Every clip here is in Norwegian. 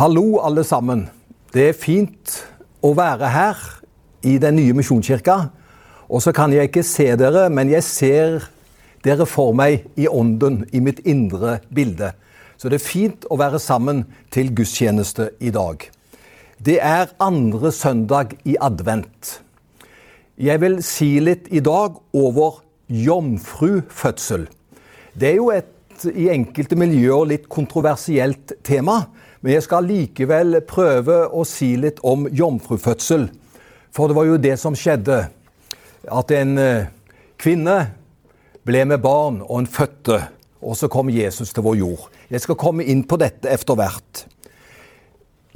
Hallo, alle sammen. Det er fint å være her i den nye misjonskirka. Og så kan jeg ikke se dere, men jeg ser dere for meg i ånden, i mitt indre bilde. Så det er fint å være sammen til gudstjeneste i dag. Det er andre søndag i advent. Jeg vil si litt i dag over jomfrufødsel. Det er jo et i enkelte miljøer litt kontroversielt tema. Men jeg skal likevel prøve å si litt om jomfrufødsel. For det var jo det som skjedde. At en eh, kvinne ble med barn, og en fødte. Og så kom Jesus til vår jord. Jeg skal komme inn på dette etter hvert.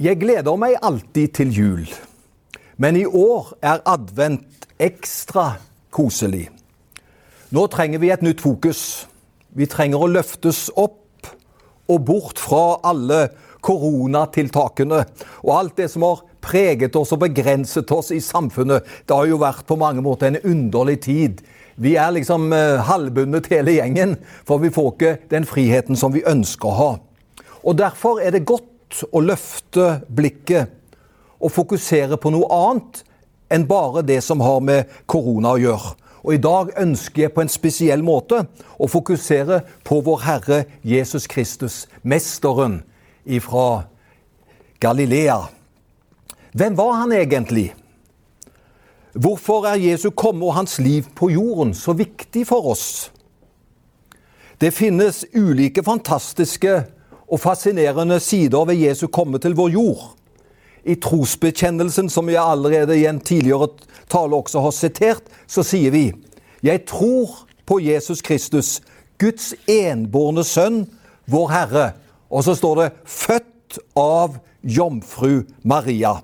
Jeg gleder meg alltid til jul. Men i år er advent ekstra koselig. Nå trenger vi et nytt fokus. Vi trenger å løftes opp og bort fra alle koronatiltakene og alt det som har preget oss og begrenset oss i samfunnet. Det har jo vært på mange måter en underlig tid. Vi er liksom eh, halvbundet hele gjengen, for vi får ikke den friheten som vi ønsker å ha. Og Derfor er det godt å løfte blikket og fokusere på noe annet enn bare det som har med korona å gjøre. Og i dag ønsker jeg på en spesiell måte å fokusere på vår Herre Jesus Kristus, mesteren ifra Galilea. Hvem var han egentlig? Hvorfor er Jesu komme og hans liv på jorden så viktig for oss? Det finnes ulike fantastiske og fascinerende sider ved Jesu komme til vår jord. I trosbekjennelsen, som jeg allerede i en tidligere tale også har sitert, så sier vi Jeg tror på Jesus Kristus, Guds enbårne sønn, vår Herre. Og så står det 'født av jomfru Maria'.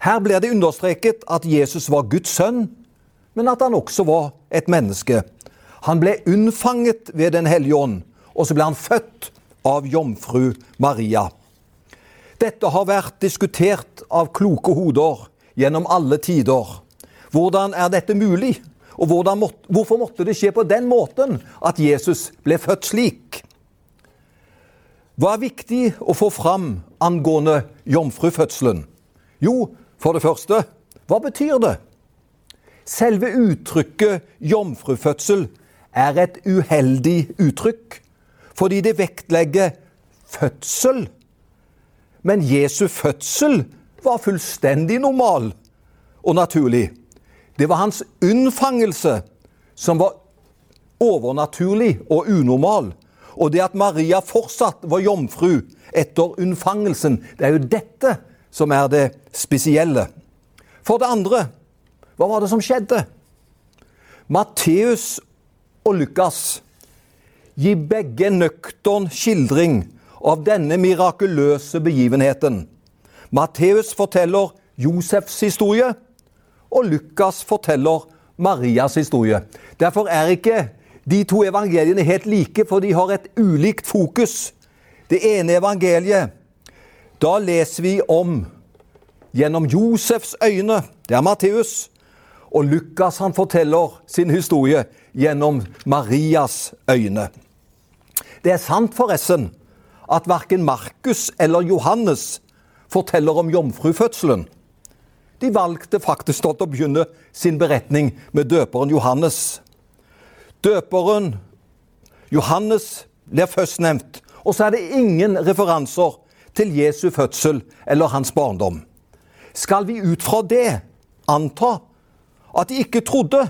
Her blir det understreket at Jesus var Guds sønn, men at han også var et menneske. Han ble unnfanget ved Den hellige ånd, og så ble han født av jomfru Maria. Dette har vært diskutert av kloke hoder gjennom alle tider. Hvordan er dette mulig? Og må, hvorfor måtte det skje på den måten at Jesus ble født slik? Hva er viktig å få fram angående jomfrufødselen? Jo, for det første, hva betyr det? Selve uttrykket jomfrufødsel er et uheldig uttrykk, fordi det vektlegger fødsel men Jesu fødsel var fullstendig normal og naturlig. Det var hans unnfangelse som var overnaturlig og unormal. Og det at Maria fortsatt var jomfru etter unnfangelsen, det er jo dette som er det spesielle. For det andre, hva var det som skjedde? Matteus og Lukas gir begge nøktern skildring av denne mirakuløse begivenheten. Matteus forteller Josefs historie, og Lukas forteller Marias historie. Derfor er ikke de to evangeliene er helt like, for de har et ulikt fokus. Det ene evangeliet, da leser vi om gjennom Josefs øyne, det er Matteus, og Lukas han forteller sin historie gjennom Marias øyne. Det er sant, forresten, at verken Markus eller Johannes forteller om jomfrufødselen. De valgte faktisk å begynne sin beretning med døperen Johannes. Døperen Johannes blir først nevnt, og så er det ingen referanser til Jesu fødsel eller hans barndom. Skal vi ut fra det anta at de ikke trodde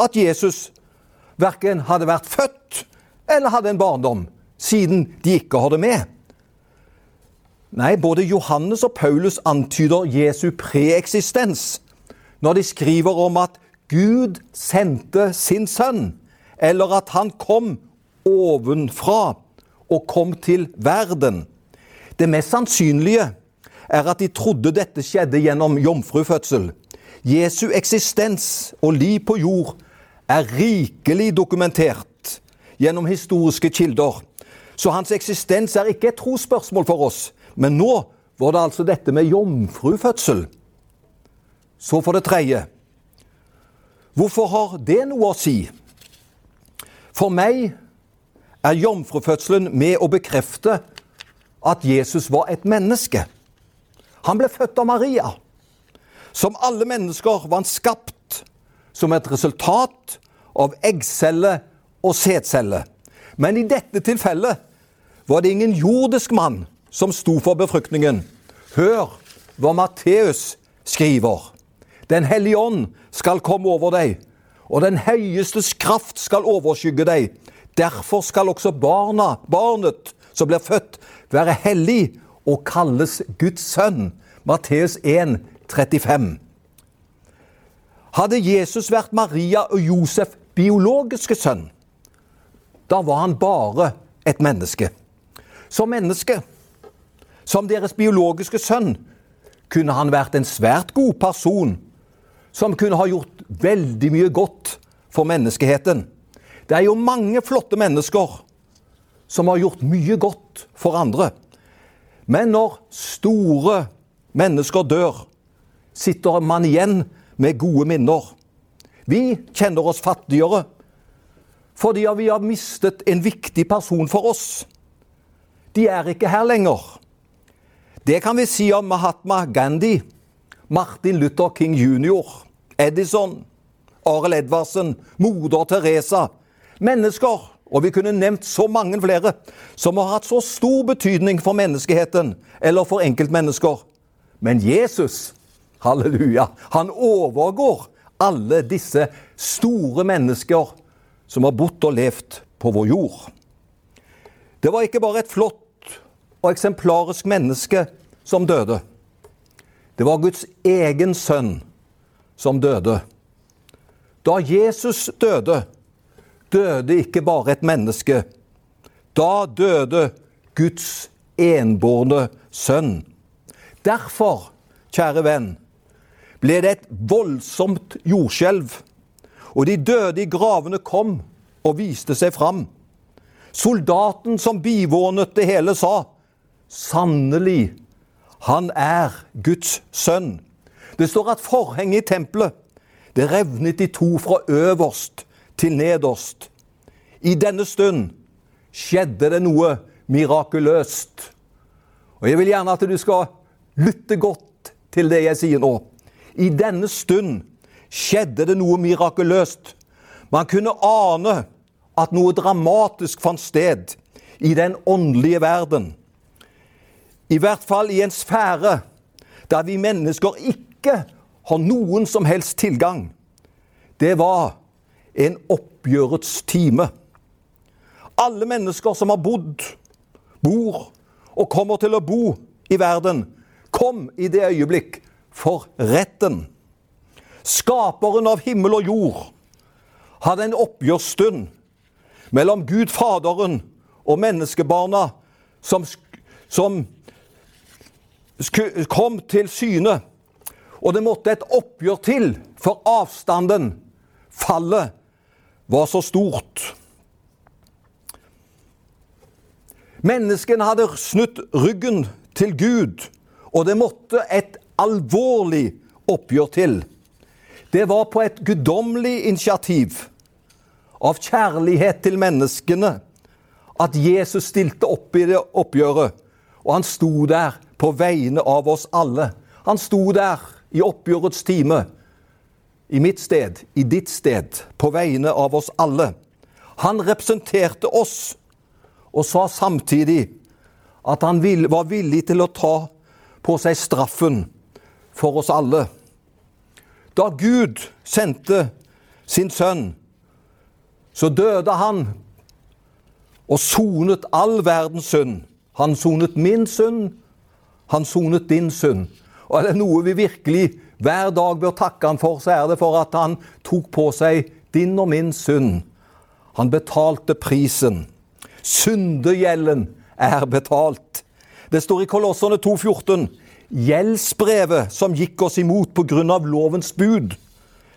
at Jesus verken hadde vært født eller hadde en barndom? siden de ikke har det med. Nei, både Johannes og Paulus antyder Jesu preeksistens når de skriver om at Gud sendte sin sønn, eller at han kom ovenfra og kom til verden. Det mest sannsynlige er at de trodde dette skjedde gjennom jomfrufødsel. Jesu eksistens og liv på jord er rikelig dokumentert gjennom historiske kilder. Så hans eksistens er ikke et trosspørsmål for oss. Men nå var det altså dette med jomfrufødsel. Så for det tredje Hvorfor har det noe å si? For meg er jomfrufødselen med å bekrefte at Jesus var et menneske. Han ble født av Maria. Som alle mennesker var han skapt som et resultat av eggcelle og sædcelle. Men i dette tilfellet var det ingen jordisk mann som sto for befruktningen. Hør hva Matteus skriver. Den hellige ånd skal komme over deg, og den høyestes kraft skal overskygge deg. Derfor skal også barna, barnet som blir født, være hellig og kalles Guds sønn. Matteus 1, 35. Hadde Jesus vært Maria og Josef biologiske sønn, da var han bare et menneske. Som menneske, som deres biologiske sønn, kunne han vært en svært god person som kunne ha gjort veldig mye godt for menneskeheten. Det er jo mange flotte mennesker som har gjort mye godt for andre. Men når store mennesker dør, sitter man igjen med gode minner. Vi kjenner oss fattigere fordi vi har mistet en viktig person for oss. De er ikke her lenger. Det kan vi si om Mahatma Gandhi, Martin Luther King jr., Edison, Arild Edvardsen, moder Teresa. Mennesker, og vi kunne nevnt så mange flere, som har hatt så stor betydning for menneskeheten eller for enkeltmennesker. Men Jesus, halleluja, han overgår alle disse store mennesker som har bodd og levd på vår jord. Det var ikke bare et flott og eksemplarisk menneske som døde. Det var Guds egen sønn som døde. Da Jesus døde, døde ikke bare et menneske. Da døde Guds enbårne sønn. Derfor, kjære venn, ble det et voldsomt jordskjelv. Og de døde i gravene kom og viste seg fram. Soldaten som bivånet det hele, sa sannelig, han er Guds sønn. Det står at forhenget i tempelet det revnet i to fra øverst til nederst. I denne stund skjedde det noe mirakuløst. Og Jeg vil gjerne at du skal lytte godt til det jeg sier nå. I denne stund skjedde det noe mirakuløst. Man kunne ane at noe dramatisk fant sted i den åndelige verden. I hvert fall i en sfære der vi mennesker ikke har noen som helst tilgang. Det var en oppgjørets time. Alle mennesker som har bodd, bor og kommer til å bo i verden, kom i det øyeblikk for retten. Skaperen av himmel og jord hadde en oppgjørsstund mellom Gud Faderen og menneskebarna som, som kom til syne. Og det måtte et oppgjør til, for avstanden, fallet, var så stort. Menneskene hadde snudd ryggen til Gud, og det måtte et alvorlig oppgjør til. Det var på et guddommelig initiativ av kjærlighet til menneskene at Jesus stilte opp i det oppgjøret. Og han sto der på vegne av oss alle. Han sto der i oppgjørets time. I mitt sted, i ditt sted, på vegne av oss alle. Han representerte oss og sa samtidig at han var villig til å ta på seg straffen for oss alle. Da Gud sendte sin sønn, så døde han og sonet all verdens synd. Han sonet min synd, han sonet din synd. Og er det noe vi virkelig hver dag bør takke han for, så er det for at han tok på seg din og min synd. Han betalte prisen. Syndegjelden er betalt. Det står i Kolosserne 2,14 Gjeldsbrevet som gikk oss imot pga. lovens bud,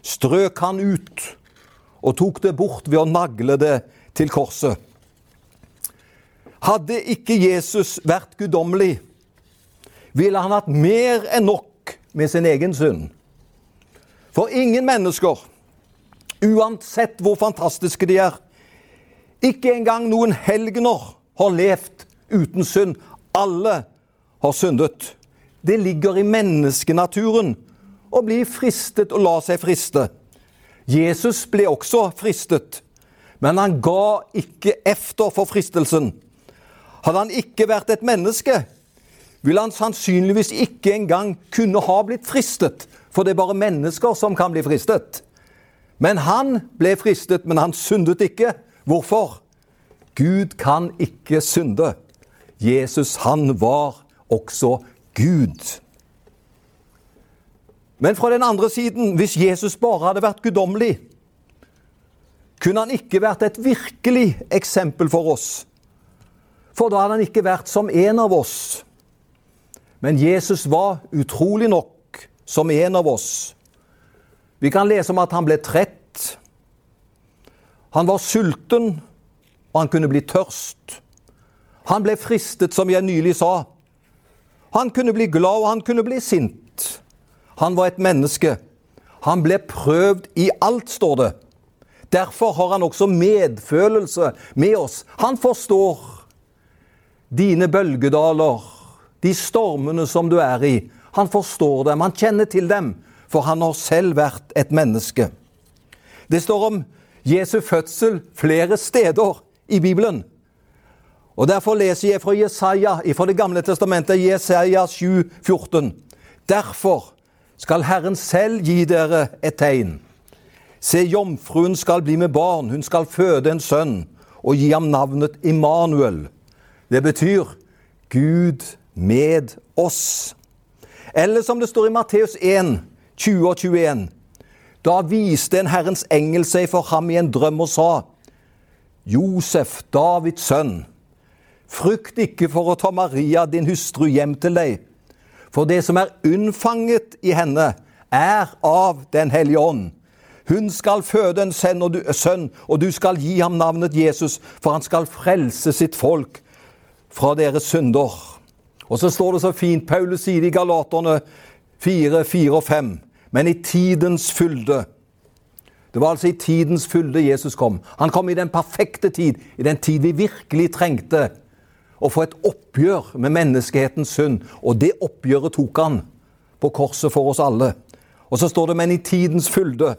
strøk han ut og tok det bort ved å nagle det til korset. Hadde ikke Jesus vært guddommelig, ville han hatt mer enn nok med sin egen synd. For ingen mennesker, uansett hvor fantastiske de er, ikke engang noen helgener har levd uten synd. Alle har syndet. det ligger i menneskenaturen å bli fristet og la seg friste. Jesus ble også fristet, men han ga ikke efter for fristelsen. Hadde han ikke vært et menneske, ville han sannsynligvis ikke engang kunne ha blitt fristet, for det er bare mennesker som kan bli fristet. Men han ble fristet, men han syndet ikke. Hvorfor? Gud kan ikke synde. Jesus, han var også Gud. Men fra den andre siden, hvis Jesus bare hadde vært guddommelig, kunne han ikke vært et virkelig eksempel for oss. For da hadde han ikke vært som en av oss. Men Jesus var utrolig nok som en av oss. Vi kan lese om at han ble trett. Han var sulten, og han kunne bli tørst. Han ble fristet, som jeg nylig sa. Han kunne bli glad, og han kunne bli sint. Han var et menneske. Han ble prøvd i alt, står det. Derfor har han også medfølelse med oss. Han forstår dine bølgedaler, de stormene som du er i. Han forstår dem, han kjenner til dem, for han har selv vært et menneske. Det står om Jesu fødsel flere steder i Bibelen. Og Derfor leser jeg fra Jesaja, fra Det gamle testamentet, Jesaja 7, 14. Derfor skal Herren selv gi dere et tegn. Se, jomfruen skal bli med barn, hun skal føde en sønn og gi ham navnet Immanuel. Det betyr Gud med oss. Eller som det står i Matteus 1, 20 og 21. Da viste en Herrens engel seg for ham i en drøm og sa:" Josef, Davids sønn, Frykt ikke for å ta Maria, din hustru, hjem til deg. For det som er unnfanget i henne, er av Den hellige ånd. Hun skal føde en sønn og, du, skal gi ham navnet Jesus, for han skal frelse sitt folk fra deres synder. Og så står det så fint, Paulus sier i Galaterne 4, 4 og 5. Men i tidens fylde Det var altså i tidens fylde Jesus kom. Han kom i den perfekte tid, i den tid vi virkelig trengte å få et oppgjør med menneskehetens synd. Og det oppgjøret tok han på korset for oss alle. Og så står det, men i tidens fylde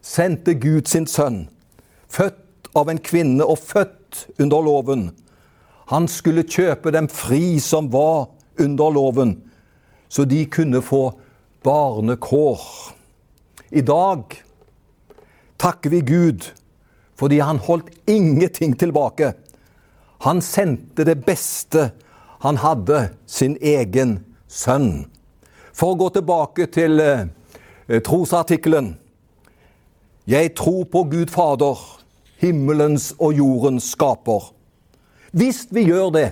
sendte Gud sin sønn, født av en kvinne og født under loven. Han skulle kjøpe dem fri som var under loven, så de kunne få barnekår. I dag takker vi Gud fordi han holdt ingenting tilbake. Han sendte det beste han hadde, sin egen sønn. For å gå tilbake til eh, trosartikkelen. Jeg tror på Gud Fader, himmelens og jordens skaper. Hvis vi gjør det,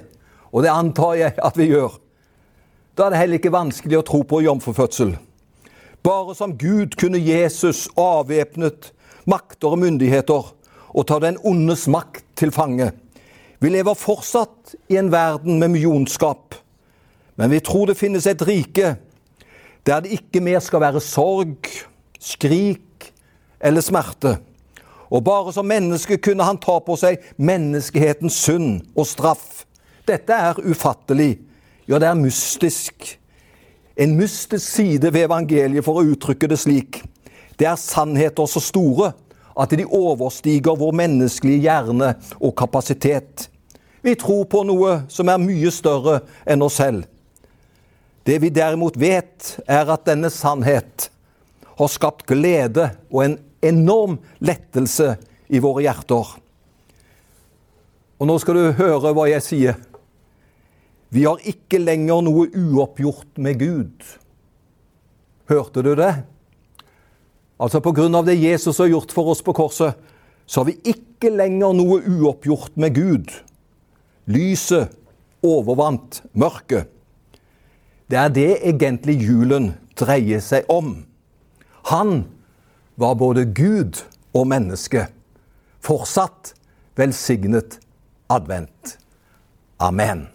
og det antar jeg at vi gjør, da er det heller ikke vanskelig å tro på jomfrufødsel. Bare som Gud kunne Jesus avvæpnet makter og myndigheter og ta den ondes makt til fange. Vi lever fortsatt i en verden med mye ondskap, men vi tror det finnes et rike der det ikke mer skal være sorg, skrik eller smerte. Og bare som menneske kunne han ta på seg menneskehetens synd og straff. Dette er ufattelig. Ja, det er mystisk. En mystisk side ved evangeliet, for å uttrykke det slik. Det er sannheter så store at de overstiger vår menneskelige hjerne og kapasitet. Vi tror på noe som er mye større enn oss selv. Det vi derimot vet, er at denne sannhet har skapt glede og en enorm lettelse i våre hjerter. Og nå skal du høre hva jeg sier. Vi har ikke lenger noe uoppgjort med Gud. Hørte du det? Altså på grunn av det Jesus har gjort for oss på korset, så har vi ikke lenger noe uoppgjort med Gud. Lyset overvant mørket. Det er det egentlig julen dreier seg om. Han var både Gud og menneske. Fortsatt velsignet advent. Amen.